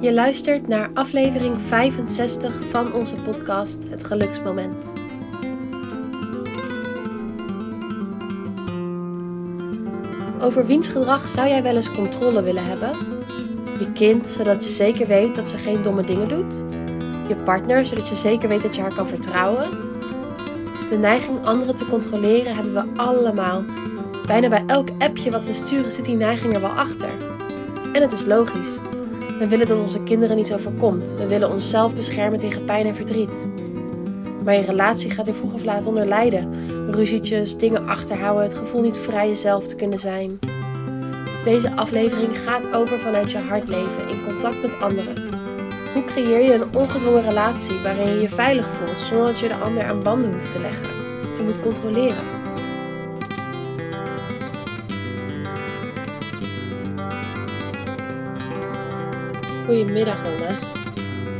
Je luistert naar aflevering 65 van onze podcast Het Geluksmoment. Over wiens gedrag zou jij wel eens controle willen hebben? Je kind, zodat je zeker weet dat ze geen domme dingen doet? Je partner, zodat je zeker weet dat je haar kan vertrouwen? De neiging anderen te controleren hebben we allemaal. Bijna bij elk appje wat we sturen zit die neiging er wel achter. En het is logisch. We willen dat onze kinderen niet overkomt. We willen onszelf beschermen tegen pijn en verdriet. Maar je relatie gaat er vroeg of laat onder lijden. Ruzietjes, dingen achterhouden, het gevoel niet vrij jezelf te kunnen zijn. Deze aflevering gaat over vanuit je hart leven in contact met anderen. Hoe creëer je een ongedwongen relatie waarin je je veilig voelt zonder dat je de ander aan banden hoeft te leggen, te moet controleren? Goedemiddag, Anne.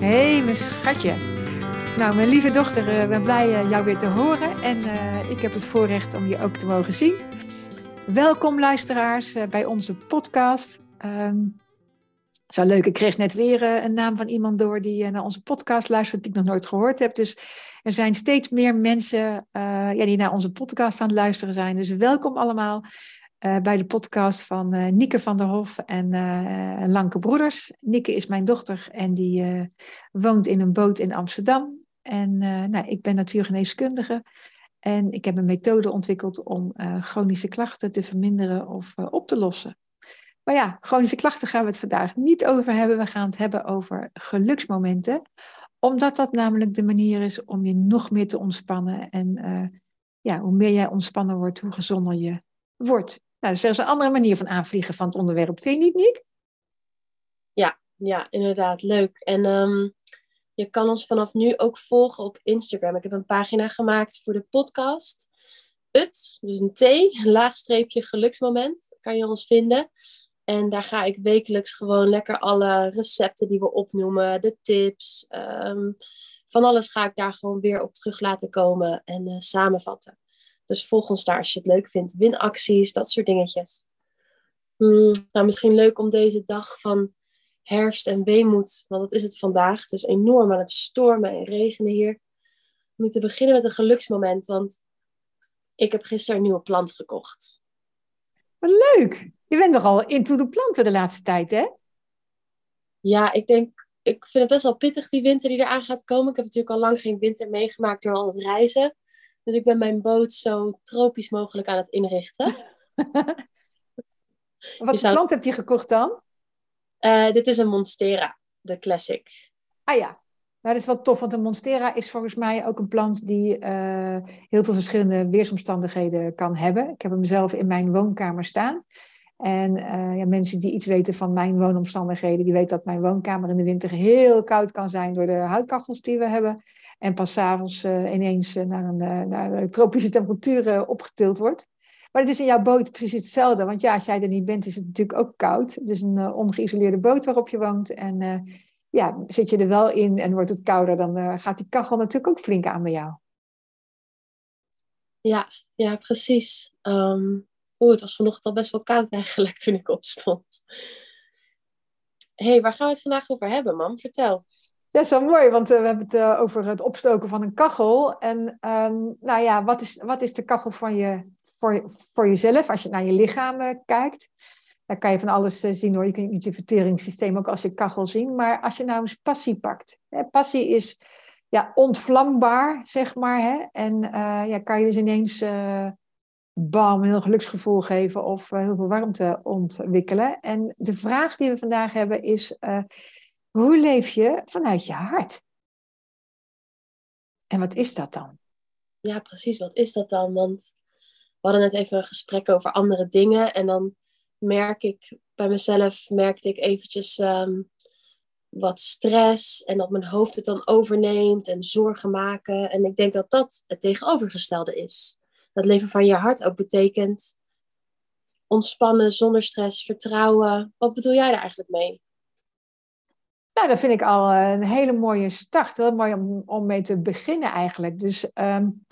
Hey, mijn schatje. Nou, mijn lieve dochter, ik ben blij jou weer te horen. En uh, ik heb het voorrecht om je ook te mogen zien. Welkom luisteraars bij onze podcast. Um, zo leuk, ik kreeg net weer een naam van iemand door die naar onze podcast luistert, die ik nog nooit gehoord heb. Dus er zijn steeds meer mensen ja, die naar onze podcast aan het luisteren zijn. Dus welkom allemaal. Uh, bij de podcast van uh, Nieke van der Hof en uh, Lanke Broeders. Nieke is mijn dochter en die woont in een boot in Amsterdam. En nou, ik ben natuurgeneeskundige en ik heb een methode ontwikkeld om chronische klachten te verminderen of op te lossen. Maar ja, chronische klachten gaan we het vandaag niet over hebben. We gaan het hebben over geluksmomenten, omdat dat namelijk de manier is om je nog meer te ontspannen. En ja, hoe meer jij ontspannen wordt, hoe gezonder je wordt. Nou, dat is een andere manier van aanvliegen van het onderwerp. Vind je niet, Niek? Ja, ja, inderdaad. Leuk. En um, je kan ons vanaf nu ook volgen op Instagram. Ik heb een pagina gemaakt voor de podcast. Het, dus een T, laagstreepje geluksmoment, kan je ons vinden. En daar ga ik wekelijks gewoon lekker alle recepten die we opnoemen, de tips, um, van alles ga ik daar gewoon weer op terug laten komen en uh, samenvatten. Dus volg ons daar als je het leuk vindt. Winacties, dat soort dingetjes. Hmm, nou, misschien leuk om deze dag van herfst en weemoed, want dat is het vandaag. Het is enorm aan het stormen en regenen hier. Om te beginnen met een geluksmoment, want ik heb gisteren een nieuwe plant gekocht. Wat leuk! Je bent toch al into de planten de laatste tijd, hè? Ja, ik denk, ik vind het best wel pittig die winter die eraan gaat komen. Ik heb natuurlijk al lang geen winter meegemaakt door al het reizen. Dus ik ben mijn boot zo tropisch mogelijk aan het inrichten. Wat voor plant heb je gekocht dan? Uh, dit is een Monstera, de Classic. Ah ja, nou, dat is wel tof, want een Monstera is volgens mij ook een plant die uh, heel veel verschillende weersomstandigheden kan hebben. Ik heb hem zelf in mijn woonkamer staan. En uh, ja, mensen die iets weten van mijn woonomstandigheden, die weten dat mijn woonkamer in de winter heel koud kan zijn door de houtkachels die we hebben. En pas s'avonds uh, ineens uh, naar, een, naar tropische temperaturen opgetild wordt. Maar het is in jouw boot precies hetzelfde. Want ja, als jij er niet bent, is het natuurlijk ook koud. Het is een ongeïsoleerde boot waarop je woont. En ja, zit je er wel in en wordt het kouder, dan gaat die kachel natuurlijk ook flink aan bij jou. Ja, ja precies. Um, Oeh, het was vanochtend al best wel koud eigenlijk toen ik opstond. Hé, hey, waar gaan we het vandaag over hebben, mam? Vertel. Dat is wel mooi, want uh, we hebben het uh, over het opstoken van een kachel. En um, nou ja, wat is, wat is de kachel van je, voor, voor jezelf als je naar je lichaam uh, kijkt? Daar kan je van alles zien hoor. Je kunt je verteringssysteem ook als je kachel zien. Maar als je nou eens passie pakt. Hè, passie is ja, ontvlambaar, zeg maar. Hè? En ja, kan je dus ineens bam, een heel geluksgevoel geven of uh, heel veel warmte ontwikkelen. En de vraag die we vandaag hebben is, uh, hoe leef je vanuit je hart? En wat is dat dan? Ja, precies, wat is dat dan? Want we hadden net even een gesprek over andere dingen en dan merk ik bij mezelf, merkte ik eventjes um, wat stress en dat mijn hoofd het dan overneemt en zorgen maken. En ik denk dat dat het tegenovergestelde is dat leven van je hart ook betekent ontspannen, zonder stress, vertrouwen. Wat bedoel jij daar eigenlijk mee? Nou, dat vind ik al een hele mooie start. Heel mooi om, om mee te beginnen eigenlijk. Dus um,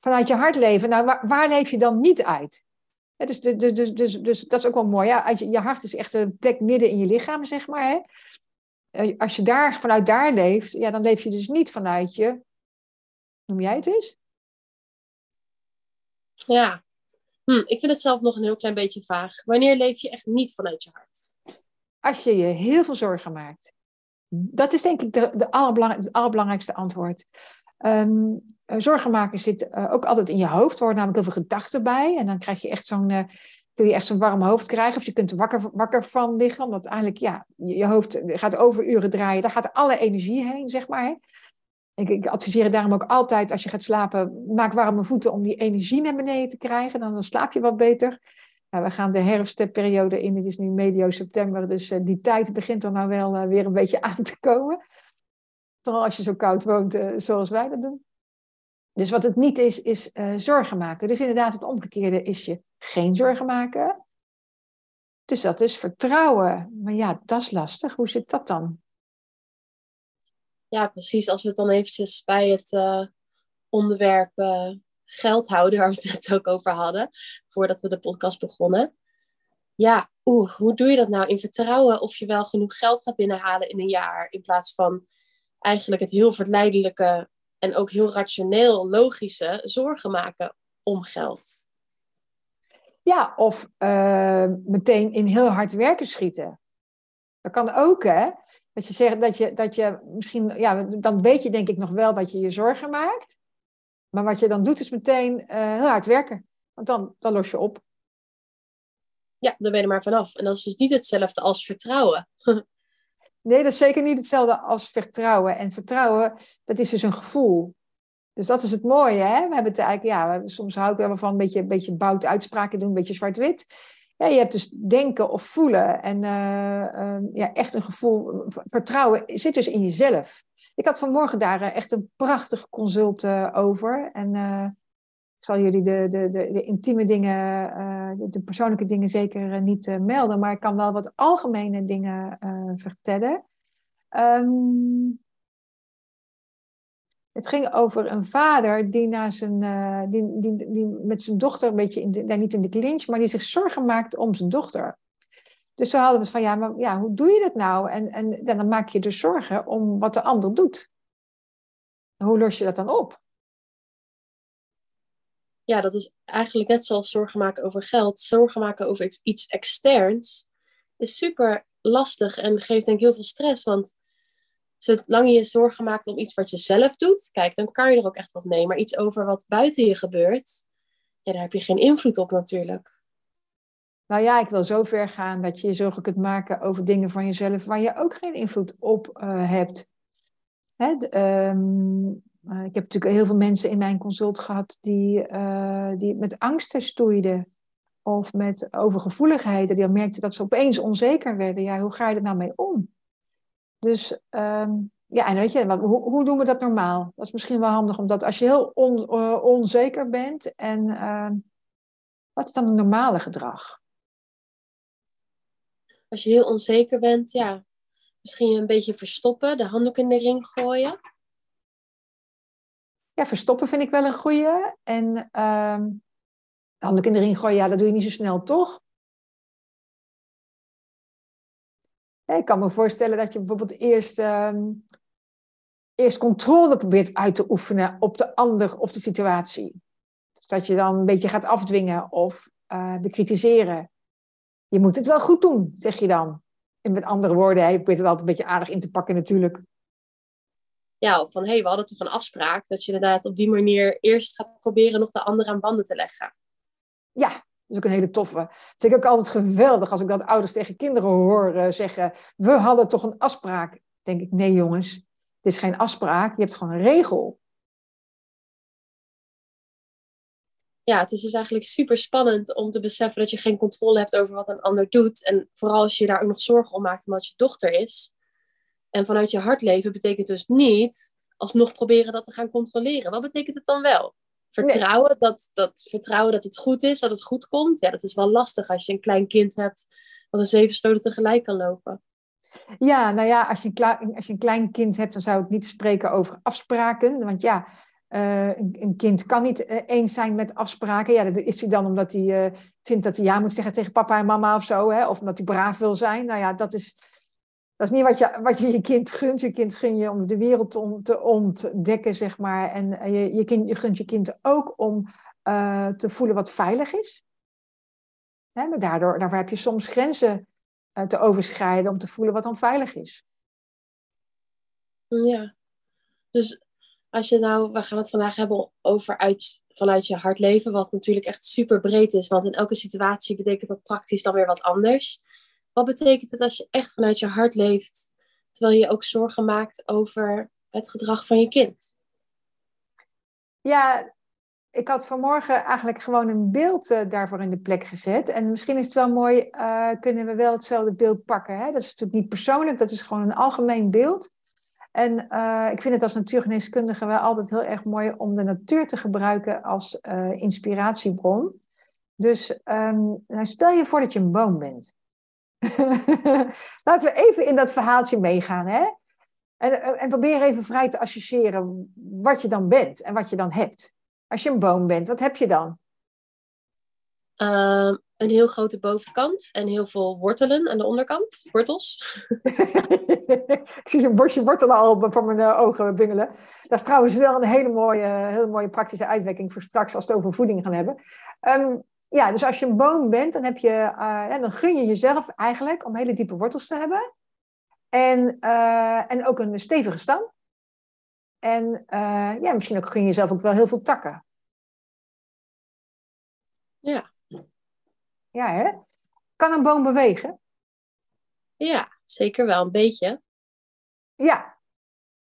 vanuit je hart leven. Nou, waar, leef je dan niet uit? dus, dus, dus, dus, dus dat is ook wel mooi. Ja, je, je hart is echt een plek midden in je lichaam, zeg maar. Hè? Eh, als je daar, vanuit daar leeft, ja, dan leef je dus niet vanuit je. Noem jij het eens? Ja, hm, ik vind het zelf nog een heel klein beetje vaag. Wanneer leef je echt niet vanuit je hart? Als je je heel veel zorgen maakt. Dat is denk ik de, de het allerbelangrijkste antwoord. Um, zorgen maken zit uh, ook altijd in je hoofd. Er hoort namelijk heel veel gedachten bij. En dan krijg je echt zo'n, uh, kun je echt zo'n warm hoofd krijgen. Of je kunt er wakker, wakker van liggen. Omdat eigenlijk, ja, je, je hoofd gaat over uren draaien. Daar gaat alle energie heen, zeg maar. Ik, ik, adviseer daarom ook altijd, als je gaat slapen, maak warme voeten om die energie naar beneden te krijgen. Dan, dan slaap je wat beter. Nou, we gaan de herfstperiode in. Het is nu medio september, dus uh, die tijd begint er nou wel uh, weer een beetje aan te komen. Vooral als je zo koud woont uh, zoals wij dat doen. Dus wat het niet is, is zorgen maken. Dus inderdaad, het omgekeerde is je geen zorgen maken. Dus dat is vertrouwen. Maar ja, dat is lastig. Hoe zit dat dan? Ja, precies. Als we het dan eventjes bij het onderwerp geld houden, waar we het net ook over hadden, voordat we de podcast begonnen. Ja, hoe doe je dat nou in vertrouwen of je wel genoeg geld gaat binnenhalen in een jaar, in plaats van eigenlijk het heel verleidelijke en ook heel rationeel, logische zorgen maken om geld? Ja, of uh, meteen in heel hard werken schieten. Dat kan ook, hè? Dat je zegt dat je, dat je misschien, ja, dan weet je denk ik nog wel dat je je zorgen maakt. Maar wat je dan doet is meteen uh, heel hard werken. Want dan, dan los je op. Ja, dan ben je er maar vanaf. En dat is dus niet hetzelfde als vertrouwen. nee, dat is zeker niet hetzelfde als vertrouwen. En vertrouwen, dat is dus een gevoel. Dus dat is het mooie. Hè? We hebben het eigenlijk, ja, soms hou ik wel van een beetje, een beetje bout uitspraken doen, een beetje zwart-wit. Ja, je hebt dus denken of voelen. En uh, uh, ja, echt een gevoel. Vertrouwen zit dus in jezelf. Ik had vanmorgen daar eh, echt een prachtig consult uh, over. En ik zal jullie de, de, de, de intieme dingen, de, de, persoonlijke dingen zeker niet melden. Maar ik kan wel wat algemene dingen vertellen. Um, het ging over een vader die, zijn, uh, die, die, die met zijn dochter een beetje, in daar niet in de clinch, maar die zich zorgen maakt om zijn dochter. Dus ze hadden het van, ja, maar ja, hoe doe je dat nou? En, en, dan maak je dus zorgen om wat de ander doet. Hoe los je dat dan op? Ja, dat is eigenlijk net zoals zorgen maken over geld. Zorgen maken over iets externs is super lastig en geeft denk ik heel veel stress. Want zolang je je zorgen maakt om iets wat je zelf doet, kijk, dan kan je er ook echt wat mee. Maar iets over wat buiten je gebeurt, ja, daar heb je geen invloed op natuurlijk. Nou ja, ik wil zo ver gaan dat je je zorgen kunt maken over dingen van jezelf waar je ook geen invloed op uh, hebt. Hè, de, um, uh, ik heb natuurlijk heel veel mensen in mijn consult gehad die, uh, die met angsten stoeiden. Of met overgevoeligheden, die merkten dat ze opeens onzeker werden. Ja, hoe ga je er nou mee om? Dus um, ja, en weet je, hoe, hoe, doen we dat normaal? Dat is misschien wel handig, omdat als je heel on, onzeker bent en uh, wat is dan het normale gedrag? als je heel onzeker bent, ja, misschien een beetje verstoppen, de handdoek in de ring gooien. Ja, verstoppen vind ik wel een goeie. En uh, de handdoek in de ring gooien, ja, dat doe je niet zo snel, toch? Ik kan me voorstellen dat je bijvoorbeeld eerst, uh, eerst controle probeert uit te oefenen op de ander of de situatie. Dus dat je dan een beetje gaat afdwingen of uh, bekritiseren je moet het wel goed doen, zeg je dan. En met andere woorden, je probeert het altijd een beetje aardig in te pakken natuurlijk. Ja, van hé, hey, we hadden toch een afspraak dat je inderdaad op die manier eerst gaat proberen nog de ander aan banden te leggen. Ja, is ook een hele toffe. Vind ik ook altijd geweldig als ik dat ouders tegen kinderen hoor uh, zeggen: We hadden toch een afspraak. Denk ik: Nee, jongens, het is geen afspraak, je hebt gewoon een regel. ja, het is dus eigenlijk super spannend om te beseffen dat je geen controle hebt over wat een ander doet. En vooral als je daar ook nog zorgen om maakt omdat je dochter is. En vanuit je hart leven betekent dus niet alsnog proberen dat te gaan controleren. Wat betekent het dan wel? Vertrouwen, dat, dat, vertrouwen dat het goed is, dat het goed komt. Ja, dat is wel lastig als je een klein kind hebt wat een zeven stoten tegelijk kan lopen. Ja, nou ja, als je, een als je een klein kind hebt, dan zou ik niet spreken over afspraken. Want ja, een, een, kind kan niet eens zijn met afspraken. Ja, dat is hij dan omdat hij vindt dat hij ja moet zeggen tegen papa en mama of zo. Hè? Of omdat hij braaf wil zijn. Nou ja, dat is, dat is niet wat je, wat je je kind gunt. Je kind gun je om de wereld te, te ontdekken, zeg maar. En je, je, kind, je gunt je kind ook om te voelen wat veilig is. Hè? Maar daardoor, daarvoor heb je soms grenzen te overschrijden om te voelen wat dan veilig is. Ja, dus als je nou, we gaan het vandaag hebben over uit, vanuit je hart leven, wat natuurlijk echt super breed is, want in elke situatie betekent dat praktisch dan weer wat anders. Wat betekent het als je echt vanuit je hart leeft, terwijl je ook zorgen maakt over het gedrag van je kind? Ja, ik had vanmorgen eigenlijk gewoon een beeld uh, daarvoor in de plek gezet. En misschien is het wel mooi, uh, kunnen we wel hetzelfde beeld pakken. Hè? Dat is natuurlijk niet persoonlijk, dat is gewoon een algemeen beeld. En uh, ik vind het als natuurgeneeskundige wel altijd heel erg mooi om de natuur te gebruiken als inspiratiebron. Dus um, nou stel je voor dat je een boom bent. Laten we even in dat verhaaltje meegaan. Hè? En, en probeer even vrij te associëren wat je dan bent en wat je dan hebt. Als je een boom bent, wat heb je dan? Uh, een heel grote bovenkant en heel veel wortelen aan de onderkant. Wortels. ik zie zo'n bosje wortelen al voor mijn uh, ogen bungelen. Dat is trouwens wel een hele mooie, hele mooie praktische uitwerking voor straks als we het over voeding gaan hebben. Um, ja, dus als je een boom bent, dan, heb je, uh, ja, dan gun je jezelf eigenlijk om hele diepe wortels te hebben. En, uh, en ook een stevige stam. En ja, misschien ook gun je jezelf ook wel heel veel takken. Ja. Ja, hè? Kan een boom bewegen? Ja, zeker wel, een beetje. Ja.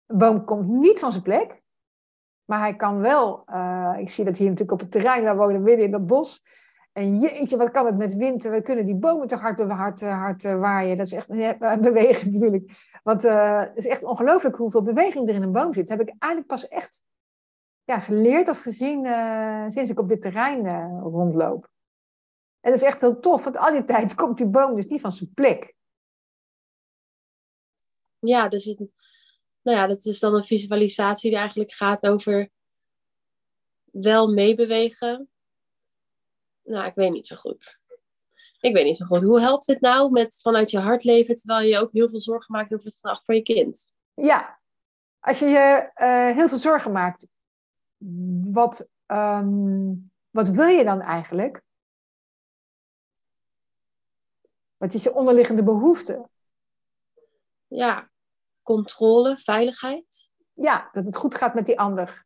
Een boom komt niet van zijn plek. Maar hij kan wel, uh, ik zie dat hier natuurlijk op het terrein, we wonen midden in dat bos. En jeetje, wat kan het met wind? We kunnen die bomen toch hard, hard, hard uh, waaien. Dat is echt uh, bewegen natuurlijk. Want het is echt ongelooflijk hoeveel beweging er in een boom zit. Dat heb ik eigenlijk pas echt ja, geleerd of gezien sinds ik op dit terrein rondloop. En dat is echt heel tof, want al die tijd komt die boom dus niet van zijn plek. Ja, dus het, nou ja, dat is dan een visualisatie die eigenlijk gaat over wel meebewegen. Nou, ik weet niet zo goed. Ik weet niet zo goed. Hoe helpt het nou met vanuit je hart leven, terwijl je ook heel veel zorgen maakt over het gedrag van je kind? Ja, als je je uh, heel veel zorgen maakt, wat, um, wat wil je dan eigenlijk? Wat is je onderliggende behoefte? Ja, controle, veiligheid. Ja, dat het goed gaat met die ander.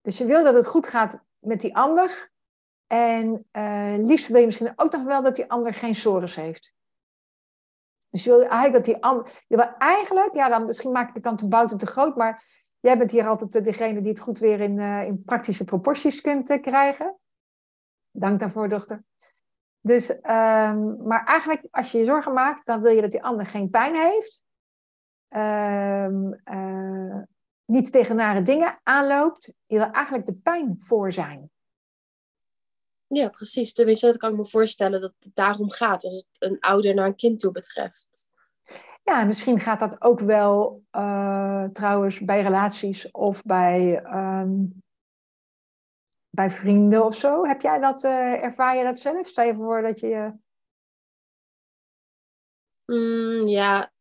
Dus je wil dat het goed gaat met die ander. En uh, liefst wil je misschien ook nog wel dat die ander geen sores heeft. Dus je wil eigenlijk dat die ander. Eigenlijk, ja, dan, misschien maak ik het dan te bout en te groot, maar jij bent hier altijd degene die het goed weer in, uh, in praktische proporties kunt krijgen. Dank daarvoor, dochter. Dus, um, maar eigenlijk, als je je zorgen maakt, dan wil je dat die ander geen pijn heeft. Um, uh, niet tegen nare dingen aanloopt. Je wil eigenlijk de pijn voor zijn. Ja, precies. Tenminste, dat kan ik me voorstellen dat het daarom gaat als het een ouder naar een kind toe betreft. Ja, misschien gaat dat ook wel uh, trouwens bij relaties of bij um, bij vrienden of zo? Heb jij dat, uh, ervaar je dat zelf? Stel je voor dat je... Mm, ja.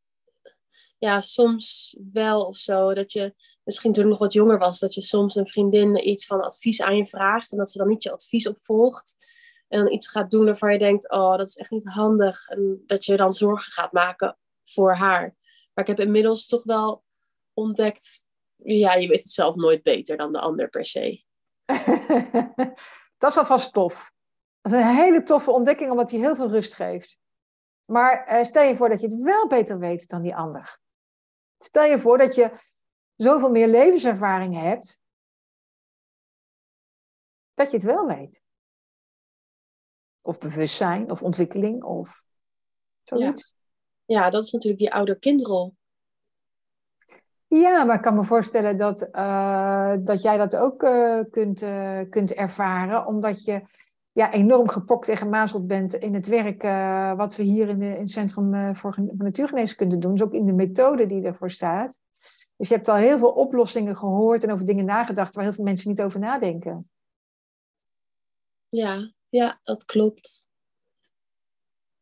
Ja, soms wel of zo. Dat je misschien toen ik nog wat jonger was, dat je soms een vriendin iets van advies aan je vraagt en dat ze dan niet je advies opvolgt. En dan iets gaat doen waarvan je denkt, oh, dat is echt niet handig. En dat je dan zorgen gaat maken voor haar. Maar ik heb inmiddels toch wel ontdekt, ja, je weet het zelf nooit beter dan de ander per se. dat is alvast tof. Dat is een hele toffe ontdekking, omdat hij heel veel rust geeft. Maar uh, stel je voor dat je het wel beter weet dan die ander. Stel je voor dat je zoveel meer levenservaring hebt, dat je het wel weet. Of bewustzijn, of ontwikkeling, of zoiets. Ja, ja dat is natuurlijk die ouder-kindrol. Ja, maar ik kan me voorstellen dat, uh, dat jij dat ook uh, kunt, uh, kunt ervaren, omdat je ja, enorm gepokt en gemazeld bent in het werk wat we hier in, het Centrum voor Natuurgeneeskunde doen. Dus ook in de methode die ervoor staat. Dus je hebt al heel veel oplossingen gehoord en over dingen nagedacht waar heel veel mensen niet over nadenken. Ja, ja, dat klopt.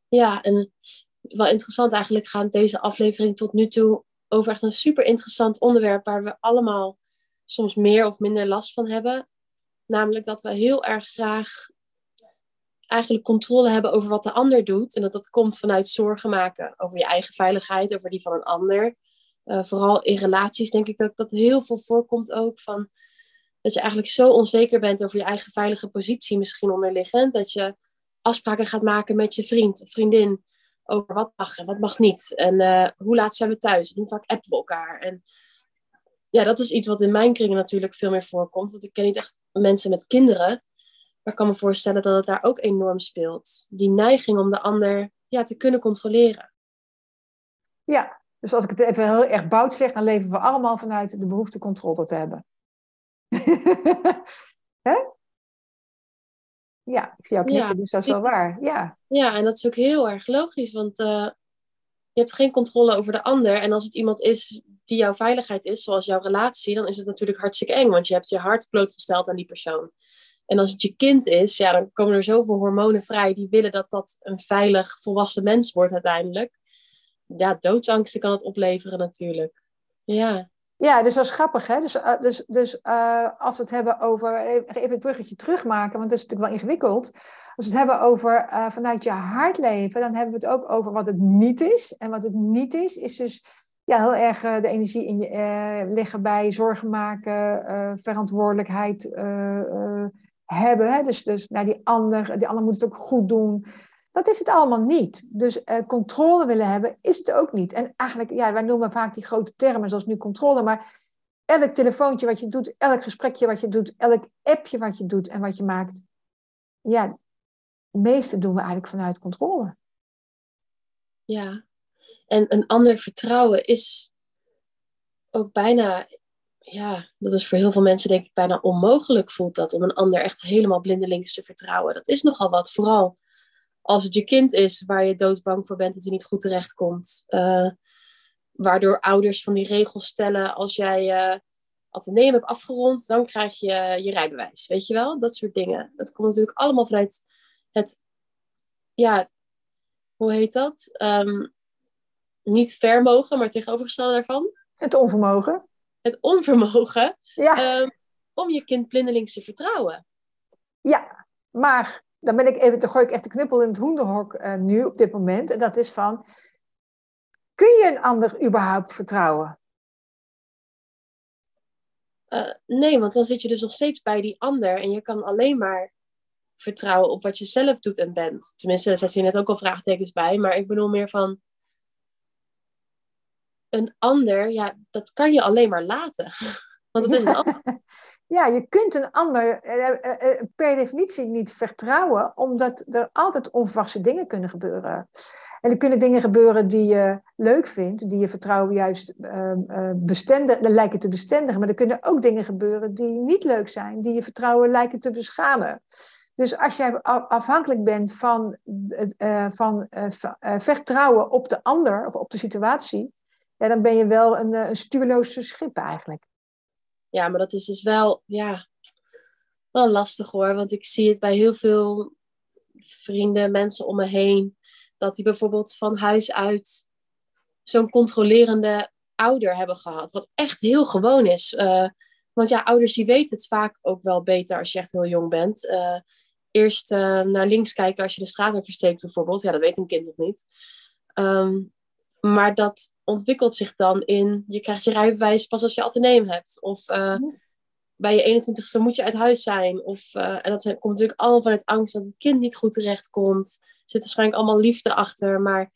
Ja, en wel interessant eigenlijk gaat deze aflevering tot nu toe over echt een super interessant onderwerp waar we allemaal soms meer of minder last van hebben. Namelijk dat we heel erg graag eigenlijk controle hebben over wat de ander doet. En dat dat komt vanuit zorgen maken over je eigen veiligheid, over die van een ander. Uh, vooral in relaties denk ik dat dat heel veel voorkomt ook. Van dat je eigenlijk zo onzeker bent over je eigen veilige positie misschien onderliggend. Dat je afspraken gaat maken met je vriend of vriendin over wat mag en wat mag niet. En uh, hoe laat zijn we thuis? Hoe vaak appen we elkaar? En ja, dat is iets wat in mijn kringen natuurlijk veel meer voorkomt. Want ik ken niet echt mensen met kinderen. Maar ik kan me voorstellen dat het daar ook enorm speelt. Die neiging om de ander ja, te kunnen controleren. Ja, dus als ik het even heel erg bout zeg, dan leven we allemaal vanuit de behoefte controle te hebben. Hè? Ja, ik zie jou knikken, ja. dus dat is wel waar. Ja. ja, en dat is ook heel erg logisch, want uh, je hebt geen controle over de ander. En als het iemand is die jouw veiligheid is, zoals jouw relatie, dan is het natuurlijk hartstikke eng, want je hebt je hart blootgesteld aan die persoon. En als het je kind is, ja, dan komen er zoveel hormonen vrij die willen dat dat een veilig volwassen mens wordt uiteindelijk. Ja, doodsangsten kan het opleveren natuurlijk. Ja. Ja, dus dat is grappig. Hè? Dus, uh, dus, dus uh, als we het hebben over. Even het bruggetje terugmaken, want dat is natuurlijk wel ingewikkeld. Als we het hebben over uh, vanuit je hart leven, dan hebben we het ook over wat het niet is. En wat het niet is, is dus ja, heel erg de energie in je liggen bij zorgen maken, verantwoordelijkheid hebben. Hè? Dus, dus nou, die, ander, die ander moet het ook goed doen. Dat is het allemaal niet. Dus uh, controle willen hebben is het ook niet. En eigenlijk, ja, wij noemen vaak die grote termen zoals nu controle, maar elk telefoontje wat je doet, elk gesprekje wat je doet, elk appje wat je doet en wat je maakt, ja, het meeste doen we eigenlijk vanuit controle. Ja, en een ander vertrouwen is ook bijna, ja, dat is voor heel veel mensen denk ik bijna onmogelijk voelt dat, om een ander echt helemaal blindelings te vertrouwen. Dat is nogal wat, vooral als het je kind is waar je doodsbang voor bent dat hij niet goed terechtkomt. Uh, waardoor ouders van die regels stellen, als jij uh, ateneum hebt afgerond, dan krijg je je rijbewijs. Weet je wel? Dat soort dingen. Dat komt natuurlijk allemaal vanuit het, ja, hoe heet dat? Um, niet vermogen, maar tegenovergestelde daarvan. Het onvermogen. Het onvermogen ja. um, om je kind blindelings te vertrouwen. Ja, maar dan ben ik even, dan gooi ik echt de knuppel in het hoenderhok uh, nu op dit moment. En dat is van, kun je een ander überhaupt vertrouwen? Uh, nee, want dan zit je dus nog steeds bij die ander en je kan alleen maar vertrouwen op wat je zelf doet en bent. Tenminste, daar zet je net ook al vraagtekens bij, maar ik bedoel meer van een ander, ja, dat kan je alleen maar laten. Want het is een ander. Ja, je kunt een ander eh, eh, eh, per definitie niet vertrouwen, omdat er altijd onverwachte dingen kunnen gebeuren. En er kunnen dingen gebeuren die je leuk vindt, die je vertrouwen juist bestendig, lijken te bestendigen. Maar er kunnen ook dingen gebeuren die niet leuk zijn, die je vertrouwen lijken te beschamen. Dus als jij afhankelijk bent van, van vertrouwen op de ander of op de situatie, ja, dan ben je wel een, een stuurloos schip eigenlijk ja, maar dat is dus wel, ja, wel lastig hoor. Want ik zie het bij heel veel vrienden, mensen om me heen. Dat die bijvoorbeeld van huis uit zo'n controlerende ouder hebben gehad. Wat echt heel gewoon is. Uh, want ja, ouders die weten het vaak ook wel beter als je echt heel jong bent. Uh, eerst naar links kijken als je de straat versteekt bijvoorbeeld. Ja, dat weet een kind nog niet. Um, maar dat ontwikkelt zich dan in, je krijgt je rijbewijs pas als je ateneem hebt. Of uh, bij je 21ste moet je uit huis zijn. Of, uh, en dat komt natuurlijk allemaal vanuit angst dat het kind niet goed terechtkomt. Er zit waarschijnlijk allemaal liefde achter. Maar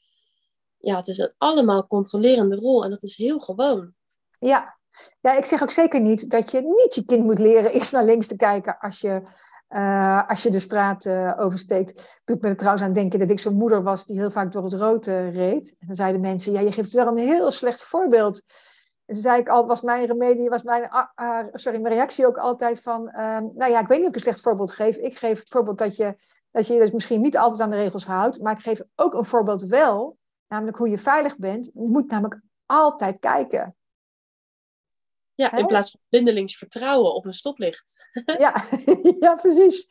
ja, het is een allemaal controlerende rol. En dat is heel gewoon. Ja. ja, ik zeg ook zeker niet dat je niet je kind moet leren eerst naar links te kijken als je uh, als je de straat uh, oversteekt, doet me er trouwens aan denken dat ik zo'n moeder was die heel vaak door het rood uh, reed. En dan zeiden mensen, ja, je geeft wel een heel slecht voorbeeld. En toen zei ik al, was mijn remedie, was mijn, uh, sorry, mijn reactie ook altijd van, ehm, nou ja, ik weet niet of ik een slecht voorbeeld geef. Ik geef het voorbeeld dat je, dat je dus misschien niet altijd aan de regels houdt, maar ik geef ook een voorbeeld wel, namelijk hoe je veilig bent. Je moet namelijk altijd kijken. Ja, in plaats van blindelings vertrouwen op een stoplicht. ja, ja, precies.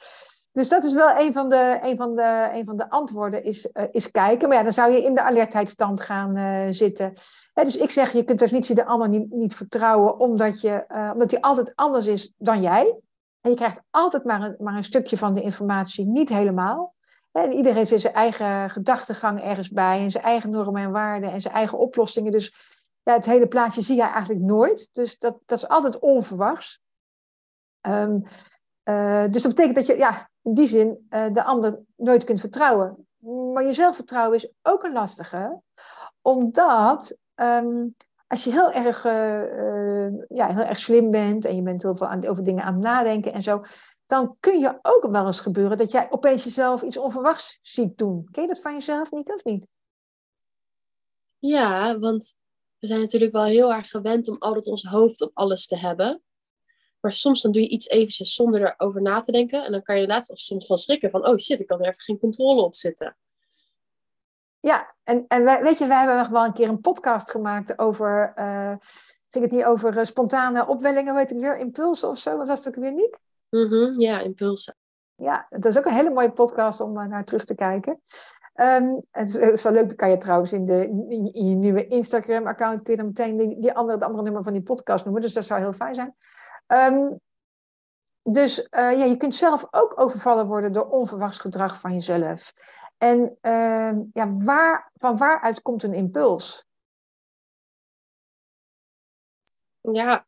Dus dat is wel een van de, een van de, een van de antwoorden, is, uh, is kijken. Maar ja, dan zou je in de alertheidstand gaan uh, zitten. Hè, dus ik zeg, je kunt dus niet de ander niet, niet vertrouwen, omdat, je, uh, omdat hij altijd anders is dan jij. En je krijgt altijd maar een, maar een stukje van de informatie, niet helemaal. En iedereen heeft zijn eigen gedachtegang ergens bij, en zijn eigen normen en waarden en zijn eigen oplossingen. Dus ja, het hele plaatje zie je eigenlijk nooit. Dus dat, dat is altijd onverwachts. Um, dus dat betekent dat je, ja, in die zin uh, de ander nooit kunt vertrouwen. Maar je zelfvertrouwen is ook een lastige, omdat um, als je heel erg, uh, ja, heel erg slim bent en je bent heel veel aan, over dingen aan het nadenken en zo, dan kun je ook wel eens gebeuren dat jij opeens jezelf iets onverwachts ziet doen. Ken je dat van jezelf niet of niet? Ja, want we zijn natuurlijk wel heel erg gewend om altijd ons hoofd op alles te hebben. Maar soms dan doe je iets eventjes zonder erover na te denken. En dan kan je inderdaad soms van schrikken van, oh shit, ik had er even geen controle op zitten. Ja, en, en wij, weet je, wij hebben nog wel een keer een podcast gemaakt over, uh, ging het niet over uh, spontane opwellingen, weet ik weer, impulsen of zo, was dat ook weer niet? Mm -hmm, ja, impulsen. Ja, dat is ook een hele mooie podcast om uh, naar terug te kijken. Um, het, is, wel leuk, dan kan je trouwens in, de, in, je nieuwe Instagram-account kun je meteen die, andere, het andere nummer van die podcast noemen. Dus dat zou heel fijn zijn. Um, dus uh, ja, je kunt zelf ook overvallen worden door onverwachts gedrag van jezelf. En uh, ja, waar, van waaruit komt een impuls? Ja,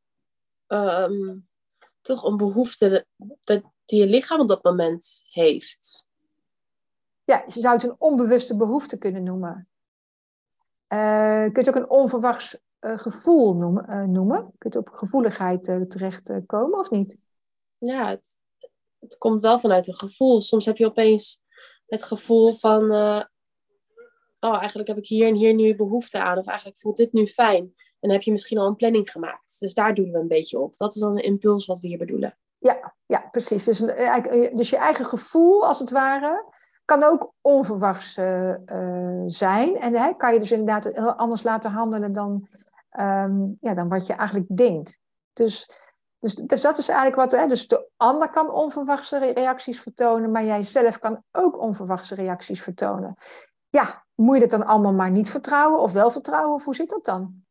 toch een behoefte dat, die je lichaam op dat moment heeft. Ja, je zou het een onbewuste behoefte kunnen noemen. Uh, je kunt ook een onverwachts uh, gevoel noemen, uh, noemen. Kun je op gevoeligheid terechtkomen of niet? Ja, het, het, komt wel vanuit een gevoel. Soms heb je opeens het gevoel van... oh, eigenlijk heb ik hier en hier nu behoefte aan. Of eigenlijk voelt dit nu fijn. En dan heb je misschien al een planning gemaakt. Dus daar doen we een beetje op. Dat is dan een impuls wat we hier bedoelen. Ja, ja precies. Dus, dus je eigen gevoel, als het ware kan ook onverwachts uh, uh, zijn. En hè, kan je dus inderdaad heel anders laten handelen dan, um, ja, dan wat je eigenlijk denkt. Dus, dus, dus dat is eigenlijk wat. Hè, dus de ander kan onverwachte reacties vertonen, maar jij zelf kan ook onverwachte reacties vertonen. Ja, moet je dat dan allemaal maar niet vertrouwen of wel vertrouwen? Of hoe zit dat dan?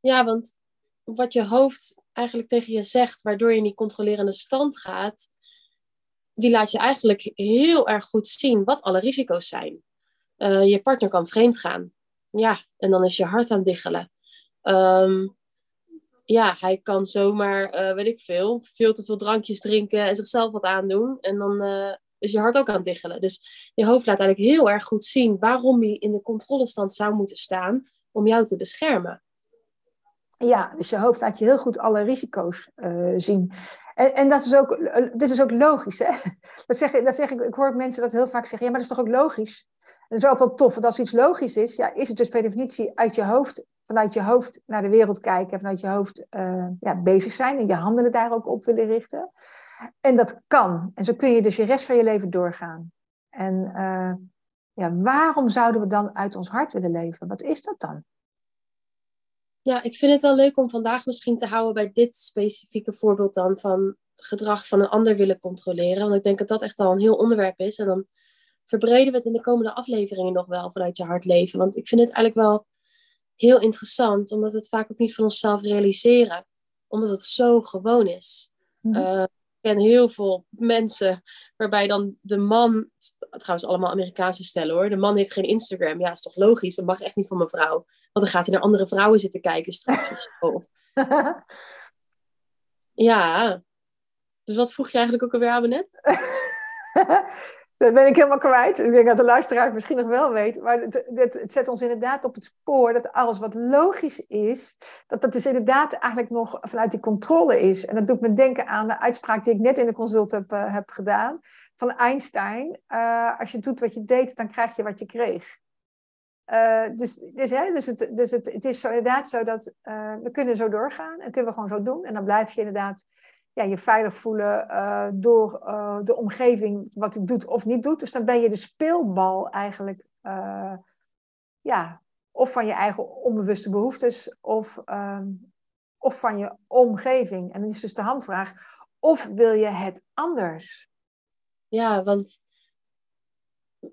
Ja, want wat je hoofd eigenlijk tegen je zegt, waardoor je in die controlerende stand gaat, die laat je eigenlijk heel erg goed zien wat alle risico's zijn. Uh, je partner kan vreemd gaan. Ja, en dan is je hart aan het diggelen. Um, ja, hij kan zomaar, uh, weet ik veel, veel te veel drankjes drinken en zichzelf wat aandoen. En dan uh, is je hart ook aan het diggelen. Dus je hoofd laat eigenlijk heel erg goed zien waarom hij in de controlestand zou moeten staan om jou te beschermen. Ja, dus je hoofd laat je heel goed alle risico's zien. En, en, dat is ook, dit is ook logisch. Hè? Dat, zeg, dat zeg ik, ik hoor mensen dat heel vaak zeggen. Ja, maar dat is toch ook logisch? Dat is altijd wel tof. Want als iets logisch is, ja, is het dus per definitie uit je hoofd, vanuit je hoofd naar de wereld kijken. En vanuit je hoofd uh, ja, bezig zijn. En je handelen daar ook op willen richten. En dat kan. En zo kun je dus je rest van je leven doorgaan. En uh, ja, waarom zouden we dan uit ons hart willen leven? Wat is dat dan? Ja, ik vind het wel leuk om vandaag misschien te houden bij dit specifieke voorbeeld dan van gedrag van een ander willen controleren. Want ik denk dat dat echt al een heel onderwerp is. En dan verbreden we het in de komende afleveringen nog wel vanuit je hart leven. Want ik vind het eigenlijk wel heel interessant, omdat we het vaak ook niet van onszelf realiseren. Omdat het zo gewoon is. Mm -hmm. uh, ik ken heel veel mensen waarbij dan de man, trouwens allemaal Amerikaanse stellen hoor, de man heeft geen Instagram. Ja, is toch logisch, dat mag echt niet van mijn vrouw. Want dan gaat hij naar andere vrouwen zitten kijken straks of zo. ja, dus wat vroeg je eigenlijk ook alweer aan me net? Dat ben ik helemaal kwijt. Ik denk dat de luisteraar het misschien nog wel weet. Maar het, het, het, zet ons inderdaad op het spoor dat alles wat logisch is, dat dat dus inderdaad eigenlijk nog vanuit die controle is. En dat doet me denken aan de uitspraak die ik net in de consult heb, uh, heb gedaan van Einstein. Uh, als je doet wat je deed, dan krijg je wat je kreeg. Uh, dus dus, hè, dus, het, dus het, is inderdaad zo dat we kunnen zo doorgaan en kunnen we gewoon zo doen. En dan blijf je inderdaad ja, je veilig voelen uh, door de omgeving wat het doet of niet doet. Dus dan ben je de speelbal eigenlijk, ja, of van je eigen onbewuste behoeftes of, of van je omgeving. En dan is dus de handvraag, of wil je het anders? Ja, want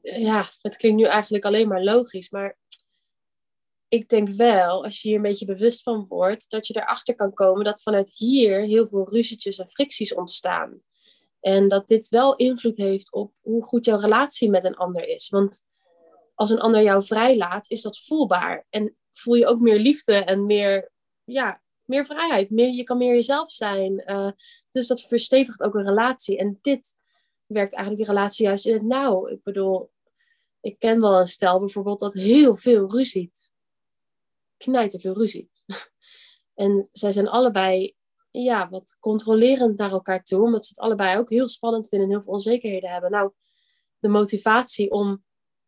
ja, het klinkt nu eigenlijk alleen maar logisch, maar ik denk wel, als je hier een beetje bewust van wordt, dat je erachter kan komen dat vanuit hier heel veel ruzietjes en fricties ontstaan. En dat dit wel invloed heeft op hoe goed jouw relatie met een ander is. Want als een ander jou vrijlaat, is dat voelbaar. En voel je ook meer liefde en meer, ja, meer vrijheid. Meer, je kan meer jezelf zijn. Uh, dus dat verstevigt ook een relatie. En dit werkt eigenlijk die relatie juist in het nauw. Ik bedoel, ik ken wel een stel bijvoorbeeld dat heel veel ruziet. Knijter veel ruziet. En zij zijn allebei ja, wat controlerend naar elkaar toe, omdat ze het allebei ook heel spannend vinden en heel veel onzekerheden hebben. Nou, de motivatie om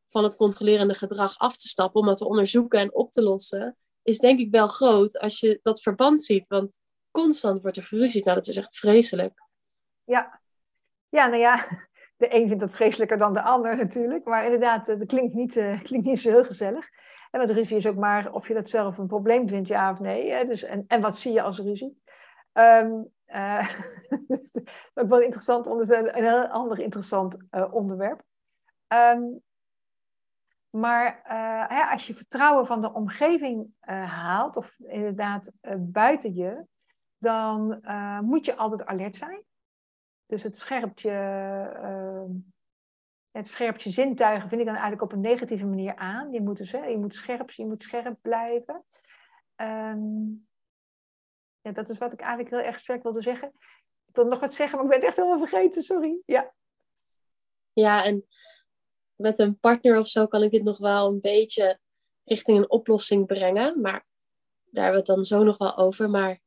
van het controlerende gedrag af te stappen, om dat te onderzoeken en op te lossen, is denk ik wel groot als je dat verband ziet. Want constant wordt er geruzied. Nou, dat is echt vreselijk. Ja, ja nou ja, de een vindt dat vreselijker dan de ander natuurlijk. Maar inderdaad, dat klinkt niet, uh, klinkt niet zo heel gezellig. En met ruzie is ook maar of je dat zelf een probleem vindt, ja of nee. Hè? Dus, en, en wat zie je als ruzie? Um, uh, ook wel interessant onderwerp, een heel ander interessant onderwerp. Um, maar als je vertrouwen van de omgeving haalt, of inderdaad buiten je, dan moet je altijd alert zijn. Dus het scherpt je, ehm, het scherpt je zintuigen, vind ik dan eigenlijk op een negatieve manier aan. Je moet, dus, hè, je moet, scherp, je moet scherp blijven. Um, ja, dat is wat ik eigenlijk heel erg sterk wilde zeggen. Ik wil nog wat zeggen, maar ik ben het echt helemaal vergeten, sorry. Ja, ja en met een partner of zo kan ik dit nog wel een beetje richting een oplossing brengen. Maar daar hebben we het dan zo nog wel over. Maar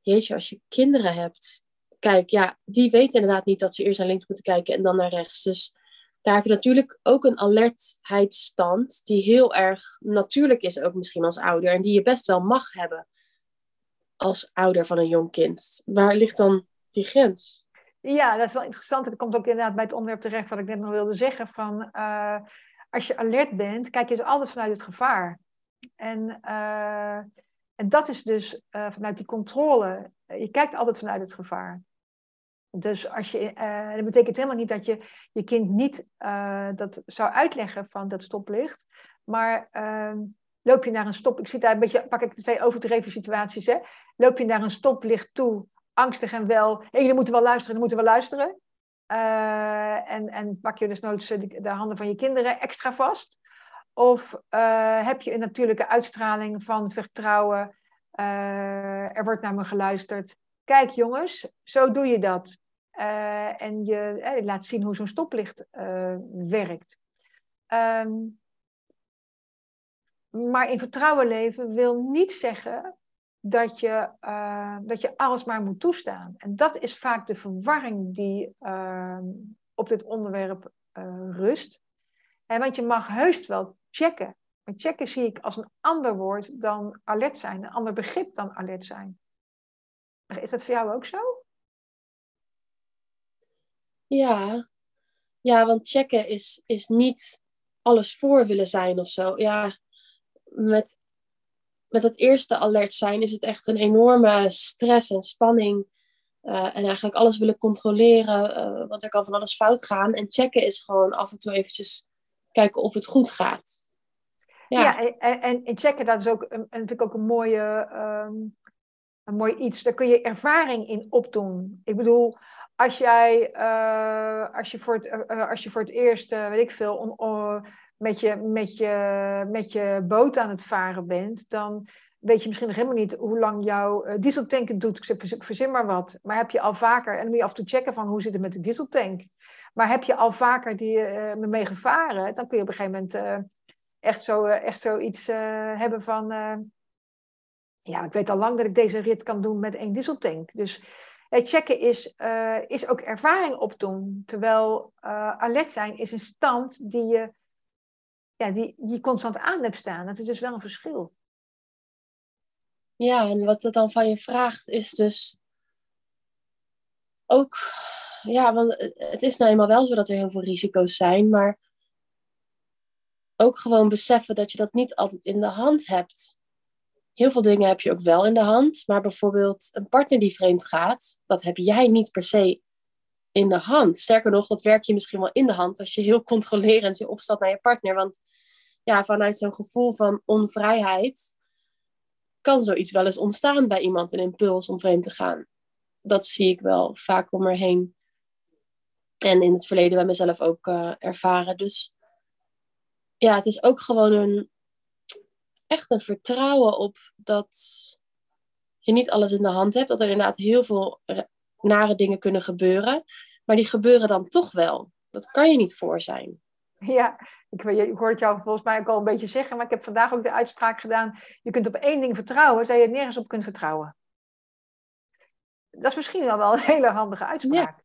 jeetje, als je kinderen hebt. Kijk, ja, die weten inderdaad niet dat ze eerst naar links moeten kijken en dan naar rechts. Dus daar heb je natuurlijk ook een alertheidsstand die heel erg natuurlijk is, ook misschien als ouder. En die je best wel mag hebben als ouder van een jong kind? Waar ligt dan die grens? Ja, dat is wel interessant. Dat komt ook inderdaad bij het onderwerp terecht wat ik net nog wilde zeggen. Van, uh, als je alert bent, kijk je dus altijd vanuit het gevaar. En, uh, en dat is dus uh, vanuit die controle. Je kijkt altijd vanuit het gevaar. Dus als je, dat betekent helemaal niet dat je je kind niet dat zou uitleggen van dat stoplicht. Maar ehm, loop je naar een stop. Ik zit daar een beetje, pak ik twee overdreven situaties. Hè? Loop je naar een stoplicht toe, angstig en wel. Hé, jullie moeten wel luisteren, moeten wel luisteren. Uh, en, en pak je dus nooit de, de, handen van je kinderen extra vast. Of heb je een natuurlijke uitstraling van vertrouwen. Er wordt naar me geluisterd. Kijk jongens, zo doe je dat. En je laat zien hoe zo'n stoplicht werkt. Um, maar in vertrouwen leven wil niet zeggen dat je, dat je alles maar moet toestaan. En dat is vaak de verwarring die uh, op dit onderwerp rust. Want je mag heus wel checken. Maar checken zie ik als een ander woord dan alert zijn, een ander begrip dan alert zijn. Is dat voor jou ook zo? Ja, ja want checken is, is niet alles voor willen zijn of zo. Ja, met, met het eerste alert zijn is het echt een enorme stress en spanning. Uh, en eigenlijk alles willen controleren, uh, want er kan van alles fout gaan. En checken is gewoon af en toe eventjes kijken of het goed gaat. Ja, ja en, en, en, checken, dat is ook een, natuurlijk ook een mooie, um, een mooi iets. Daar kun je ervaring in opdoen. Ik bedoel, als jij, uh, als je voor het, als je voor het eerst, weet ik veel, on, met je, met, je, met je boot aan het varen bent, dan weet je misschien nog helemaal niet hoe lang jouw dieseltank het doet. Ik verzin maar wat. Maar heb je al vaker, en dan moet je af en toe checken van hoe zit het met de dieseltank. Maar heb je al vaker die mee gevaren, dan kun je op een gegeven moment echt, zo, echt zoiets hebben van... ja, ik weet al lang dat ik deze rit kan doen met één dieseltank. Dus het checken is, is ook ervaring opdoen. Terwijl alert zijn is een stand die je ja, die je constant aan hebt staan. Dat is dus wel een verschil. Ja, en wat het dan van je vraagt is dus ook, ja, want het is nou eenmaal wel zo dat er heel veel risico's zijn, maar ook gewoon beseffen dat je dat niet altijd in de hand hebt. Heel veel dingen heb je ook wel in de hand. Maar bijvoorbeeld een partner die vreemd gaat, dat heb jij niet per se in de hand. Sterker nog, dat werk je misschien wel in de hand als je heel controlerend je opstelt naar je partner. Want ja, vanuit zo'n gevoel van onvrijheid kan zoiets wel eens ontstaan bij iemand, een impuls om vreemd te gaan. Dat zie ik wel vaak om me heen. En in het verleden bij mezelf ook uh, ervaren. Dus ja, het is ook gewoon een, echt een vertrouwen op dat je niet alles in de hand hebt. Dat er inderdaad heel veel nare dingen kunnen gebeuren. Maar die gebeuren dan toch wel. Dat kan je niet voor zijn. Ja, ik, ik hoorde het jou volgens mij ook al een beetje zeggen, maar ik heb vandaag ook de uitspraak gedaan. Je kunt op één ding vertrouwen, dat je nergens op kunt vertrouwen. Dat is misschien wel, wel een hele handige uitspraak.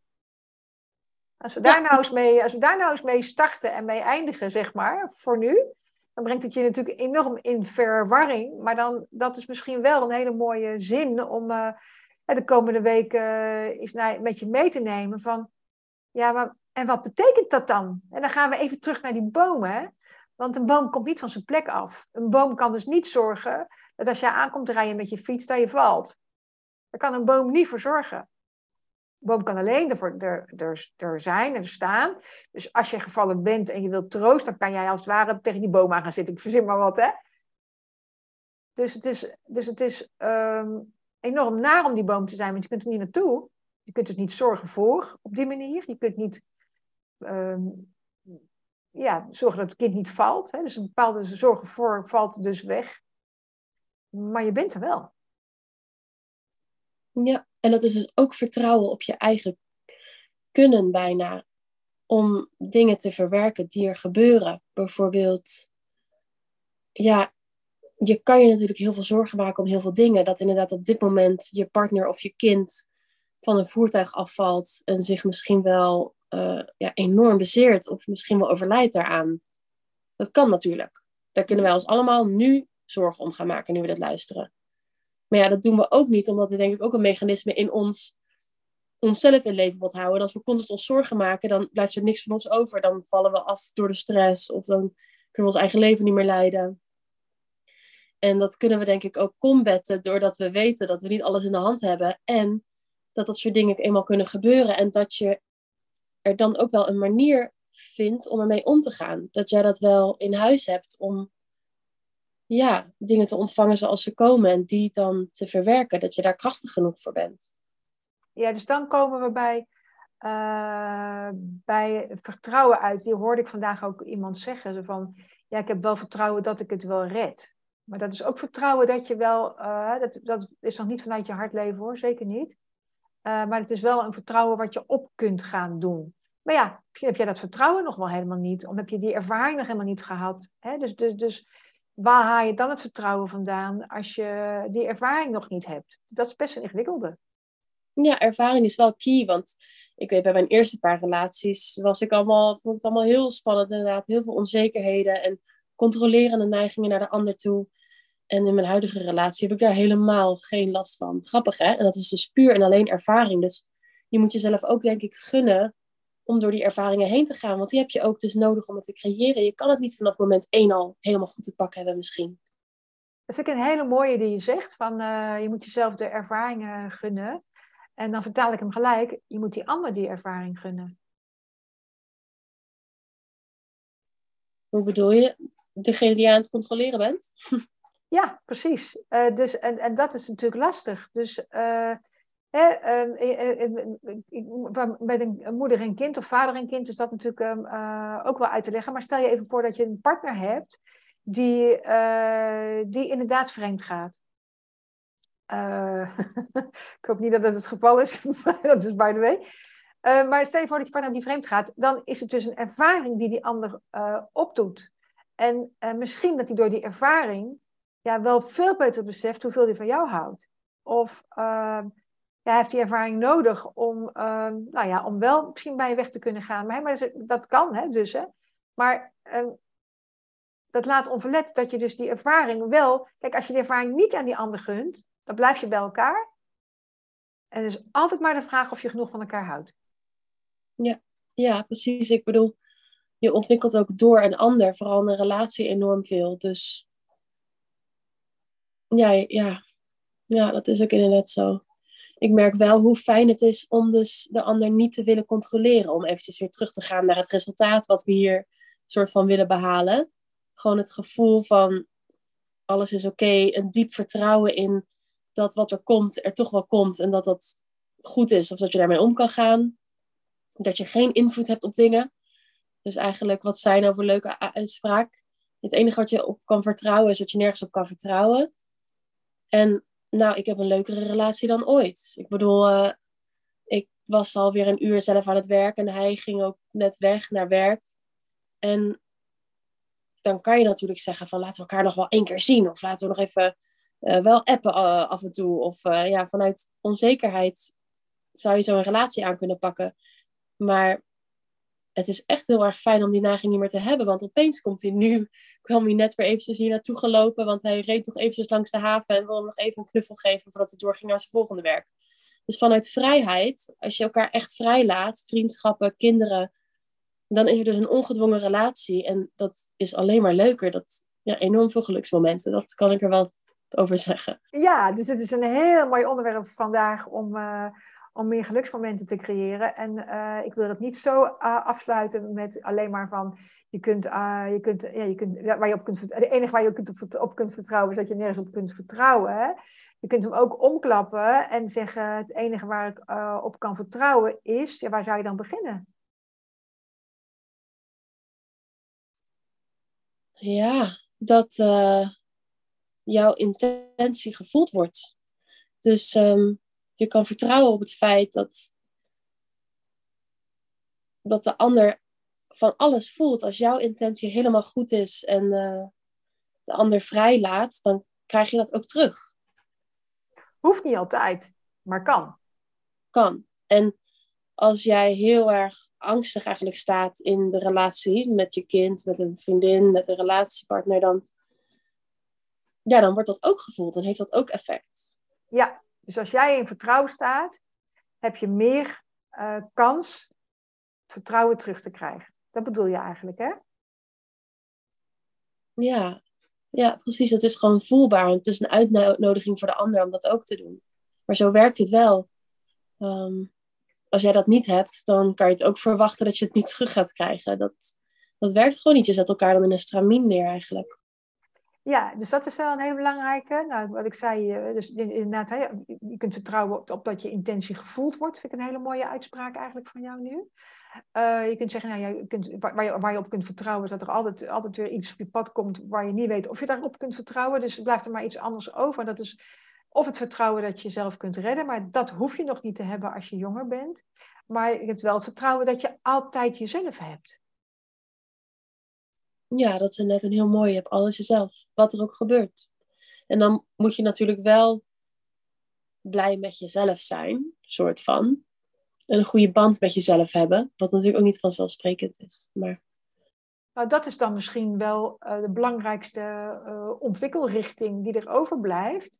Als, we daar nou eens mee, als we daar nou eens mee starten en mee eindigen, zeg maar, voor nu, dan brengt het je natuurlijk enorm in verwarring. Maar dan, dat is misschien wel een hele mooie zin om uh, de komende weken uh, met je mee te nemen van, ja, maar en wat betekent dat dan? En dan gaan we even terug naar die bomen. Want een boom komt niet van zijn plek af. Een boom kan dus niet zorgen dat als je aankomt rijden met je fiets, dat je valt. Daar kan een boom niet voor zorgen. Boom kan alleen ervoor, er, er, er zijn en er staan. Dus als je gevallen bent en je wilt troost, dan kan jij als het ware tegen die boom aan gaan zitten. Ik verzin maar wat, hè? Dus het is, dus het is um, enorm naar om die boom te zijn, want je kunt er niet naartoe. Je kunt het niet zorgen voor op die manier. Je kunt niet um, ja, zorgen dat het kind niet valt. Hè? Dus een bepaalde zorgen voor valt dus weg. Maar je bent er wel. Ja, en dat is dus ook vertrouwen op je eigen kunnen bijna. Om dingen te verwerken die er gebeuren. Bijvoorbeeld, ja, je kan je natuurlijk heel veel zorgen maken om heel veel dingen. Dat inderdaad op dit moment je partner of je kind van een voertuig afvalt en zich misschien wel uh, ja, enorm bezeert of misschien wel overlijdt daaraan. Dat kan natuurlijk. Daar kunnen wij ons allemaal nu zorgen om gaan maken, nu we dat luisteren. Maar ja, dat doen we ook niet, omdat we denk ik ook een mechanisme in ons onszelf in leven wilt houden. En als we constant ons zorgen maken, dan blijft er niks van ons over. Dan vallen we af door de stress of dan kunnen we ons eigen leven niet meer leiden. En dat kunnen we denk ik ook combatten doordat we weten dat we niet alles in de hand hebben. En dat dat soort dingen eenmaal kunnen gebeuren. En dat je er dan ook wel een manier vindt om ermee om te gaan. Dat jij dat wel in huis hebt om ja, dingen te ontvangen zoals ze komen en die dan te verwerken. Dat je daar krachtig genoeg voor bent. Ja, dus dan komen we bij, uh, bij vertrouwen uit. Die hoorde ik vandaag ook iemand zeggen. van, ja, ik heb wel vertrouwen dat ik het wel red. Maar dat is ook vertrouwen dat je wel, uh, dat, dat is nog niet vanuit je hart leven hoor, zeker niet. Uh, maar het is wel een vertrouwen wat je op kunt gaan doen. Maar ja, heb jij dat vertrouwen nog wel helemaal niet. Of heb je die ervaring nog helemaal niet gehad. Hè? Dus, dus, dus waar haal je dan het vertrouwen vandaan als je die ervaring nog niet hebt? Dat is best een ingewikkelde. Ja, ervaring is wel key. Want ik weet bij mijn eerste paar relaties was ik allemaal, vond het allemaal heel spannend inderdaad. Heel veel onzekerheden en controlerende neigingen naar de ander toe. En in mijn huidige relatie heb ik daar helemaal geen last van. Grappig hè? En dat is dus puur en alleen ervaring. Dus je moet jezelf ook denk ik gunnen om door die ervaringen heen te gaan. Want die heb je ook dus nodig om het te creëren. Je kan het niet vanaf moment één al helemaal goed te pakken hebben misschien. Dat vind ik een hele mooie die je zegt. Van, uh, je moet jezelf de ervaringen gunnen. En dan vertaal ik hem gelijk. Je moet die ander die ervaring gunnen. Hoe bedoel je? Degene die je aan het controleren bent? Ja, precies. Uh, dus, en, en dat is natuurlijk lastig. Dus uh, uh, met een moeder en kind of vader en kind is dat natuurlijk um, ook wel uit te leggen. Maar stel je even voor dat je een partner hebt die, die inderdaad vreemd gaat. ik hoop niet dat dat het geval is. dat is by the way. maar stel je voor dat je partner die vreemd gaat, dan is het dus een ervaring die die ander opdoet. En misschien dat hij door die ervaring ja, wel veel beter beseft hoeveel hij van jou houdt. Of uh, ja, heeft die ervaring nodig om, uh, nou ja, om wel misschien bij je weg te kunnen gaan. Maar, maar dat kan, hè, dus. Hè. Maar uh, dat laat onverlet dat je dus die ervaring wel... Kijk, als je die ervaring niet aan die ander gunt, dan blijf je bij elkaar. En het is altijd maar de vraag of je genoeg van elkaar houdt. Ja, ja precies. Ik bedoel, je ontwikkelt ook door een ander, vooral in een relatie, enorm veel. Dus Ja, ja. ja, dat is ook inderdaad zo. Ik merk wel hoe fijn het is om dus de ander niet te willen controleren. Om eventjes weer terug te gaan naar het resultaat wat we hier soort van willen behalen. Gewoon het gevoel van alles is oké. een diep vertrouwen in dat wat er komt, er toch wel komt. En dat dat goed is. Of dat je daarmee om kan gaan. Dat je geen invloed hebt op dingen. Dus eigenlijk wat zijn over leuke uitspraak. Het enige wat je op kan vertrouwen is dat je nergens op kan vertrouwen. En nou, ik heb een leukere relatie dan ooit. Ik bedoel, uh, ik was alweer een uur zelf aan het werk en hij ging ook net weg naar werk. En dan kan je natuurlijk zeggen van laten we elkaar nog wel één keer zien. Of laten we nog even uh, wel appen uh, af en toe. Of ja, vanuit onzekerheid zou je zo'n relatie aan kunnen pakken. Maar het is echt heel erg fijn om die neiging niet meer te hebben. Want opeens komt hij nu, kwam hij net weer eventjes hier naartoe gelopen. Want hij reed nog eventjes langs de haven en wilde nog even een knuffel geven voordat hij doorging naar zijn volgende werk. Dus vanuit vrijheid, als je elkaar echt vrij laat, vriendschappen, kinderen, dan is er dus een ongedwongen relatie. En dat is alleen maar leuker. Dat, ja, enorm veel geluksmomenten. Dat kan ik er wel over zeggen. Ja, dus het is een heel mooi onderwerp vandaag om, uh, om meer geluksmomenten te creëren. En uh, ik wil het niet zo uh, afsluiten met alleen maar van je kunt, uh, je kunt, ja, je kunt, waar je op kunt. Het enige waar je op kunt, op kunt vertrouwen is dat je nergens op kunt vertrouwen. Je kunt hem ook omklappen en zeggen: het enige waar ik op kan vertrouwen is, ja, waar zou je dan beginnen? Ja, dat jouw intentie gevoeld wordt. Dus um, je kan vertrouwen op het feit dat, dat de ander van alles voelt. Als jouw intentie helemaal goed is en uh, de ander vrij laat, dan krijg je dat ook terug. Hoeft niet altijd, maar kan. Kan. En als jij heel erg angstig eigenlijk staat in de relatie met je kind, met een vriendin, met een relatiepartner, dan, ja, dan wordt dat ook gevoeld en heeft dat ook effect. Ja, dus als jij in vertrouwen staat, heb je meer uh, kans vertrouwen terug te krijgen. Dat bedoel je eigenlijk, hè? Ja, ja, precies. Het is gewoon voelbaar. Het is een uitnodiging voor de ander om dat ook te doen. Maar zo werkt het wel. Um, als jij dat niet hebt, dan kan je het ook verwachten dat je het niet terug gaat krijgen. Dat, dat werkt gewoon niet. Je zet elkaar dan in een stramien neer eigenlijk. Ja, dus dat is wel een hele belangrijke. Nou, wat ik zei, eh, dus inderdaad, je kunt vertrouwen op, dat je intentie gevoeld wordt. Vind ik een hele mooie uitspraak eigenlijk van jou nu. Uh, je kunt zeggen, nou, je kunt, waar, je, waar je op kunt vertrouwen, is dat er altijd, altijd weer iets op je pad komt waar je niet weet of je daarop kunt vertrouwen. Dus blijft er maar iets anders over. Dat is of het vertrouwen dat je jezelf kunt redden, maar dat hoef je nog niet te hebben als je jonger bent. Maar je hebt wel het vertrouwen dat je altijd jezelf hebt. Ja, dat is net een heel mooi. Hebt alles jezelf, wat er ook gebeurt. En dan moet je natuurlijk wel blij met jezelf zijn, soort van. En een goede band met jezelf hebben, wat natuurlijk ook niet vanzelfsprekend is. Maar... Nou, dat is dan misschien wel uh, de belangrijkste uh, ontwikkelrichting die er overblijft.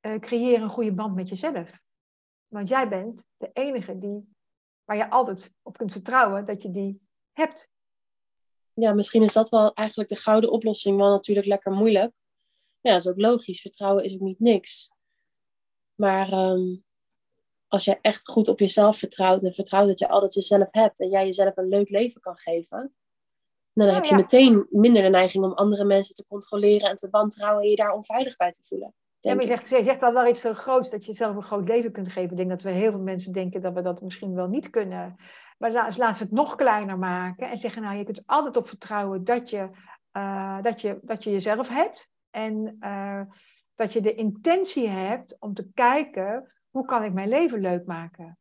Uh, creëer een goede band met jezelf. Want jij bent de enige die, waar je altijd op kunt vertrouwen dat je die hebt ja, misschien is dat wel eigenlijk de gouden oplossing, wel natuurlijk lekker moeilijk. Ja, dat is ook logisch. Vertrouwen is ook niet niks. Maar um, als je echt goed op jezelf vertrouwt en vertrouwt dat je altijd jezelf hebt en jij jezelf een leuk leven kan geven, dan oh, heb je meteen minder de neiging om andere mensen te controleren en te wantrouwen en je daar onveilig bij te voelen. Ja, maar je zegt, je zegt al wel iets groots, dat je zelf een groot leven kunt geven. Ik denk dat we heel veel mensen denken dat we dat misschien wel niet kunnen. Maar laten we het nog kleiner maken en zeggen, nou, je kunt altijd op vertrouwen dat je, uh, dat je, dat je jezelf hebt. En uh, dat je de intentie hebt om te kijken, hoe kan ik mijn leven leuk maken?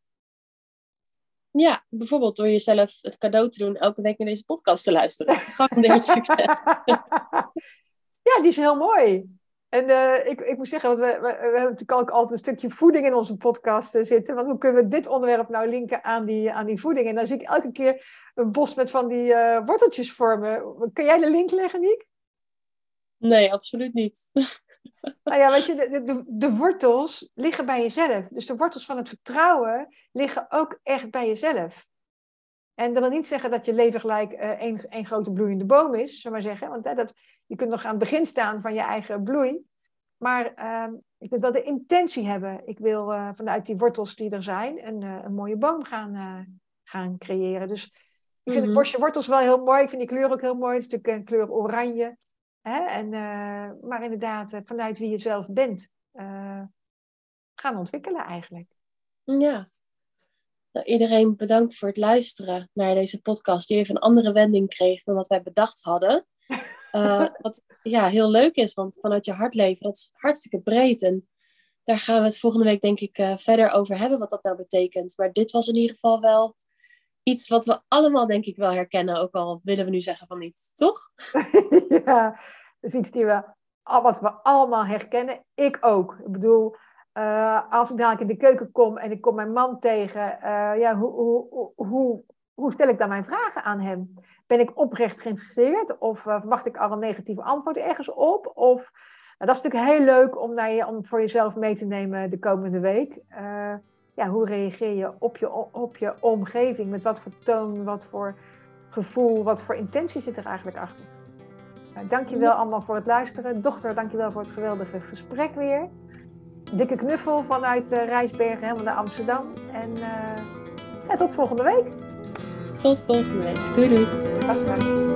Ja, bijvoorbeeld door jezelf het cadeau te doen elke week naar deze podcast te luisteren. Gegarandeerd succes. ja, die is heel mooi. En uh, ik, ik moet zeggen, want we, we, we, hebben natuurlijk ook altijd een stukje voeding in onze podcast uh, zitten. Want hoe kunnen we dit onderwerp nou linken aan die, aan die voeding? En dan zie ik elke keer een bos met van die uh, worteltjes vormen. Kun jij de link leggen, Niek? Nee, absoluut niet. nou ja, weet je, de, de, de, wortels liggen bij jezelf. Dus de wortels van het vertrouwen liggen ook echt bij jezelf. En dat wil niet zeggen dat je leven gelijk één, één grote bloeiende boom is, zullen maar zeggen. Want dat, je kunt nog aan het begin staan van je eigen bloei. Maar ehm, ik wil wel de intentie hebben. Ik wil eh, vanuit die wortels die er zijn een, uh, een mooie boom gaan, uh, gaan creëren. Dus ik vind het Mhm. bosje wortels wel heel mooi. Ik vind die kleur ook heel mooi. Het is natuurlijk een kleur oranje. Hè? En, maar inderdaad, vanuit wie je zelf bent, gaan ontwikkelen eigenlijk. Ja. Nou, iedereen bedankt voor het luisteren naar deze podcast, die even een andere wending kreeg dan wat wij bedacht hadden. Uh, wat ja, heel leuk is, want vanuit je hart leven, dat is hartstikke breed. En daar gaan we het volgende week denk ik uh, verder over hebben, wat dat nou betekent. Maar dit was in ieder geval wel iets wat we allemaal denk ik wel herkennen, ook al willen we nu zeggen van niet, toch? ja, dat is iets die we, wat we allemaal herkennen. Ik ook. Ik bedoel, uh, als ik dadelijk in de keuken kom en ik kom mijn man tegen, ja, hoe, hoe, hoe, hoe stel ik dan mijn vragen aan hem? Ben ik oprecht geïnteresseerd of uh, verwacht ik al een negatief antwoord ergens op? Of, nou, dat is natuurlijk heel leuk om, naar je, om voor jezelf mee te nemen de komende week. ja, hoe reageer je op, je op je omgeving? Met wat voor toon, wat voor gevoel, wat voor intentie zit er eigenlijk achter? Uh, dankjewel allemaal voor het luisteren. Dochter, dankjewel voor het geweldige gesprek weer dikke knuffel vanuit uh, Rijsbergen helemaal naar Amsterdam. En ja, tot volgende week. Tot volgende week. Doei doei. Dag, dag.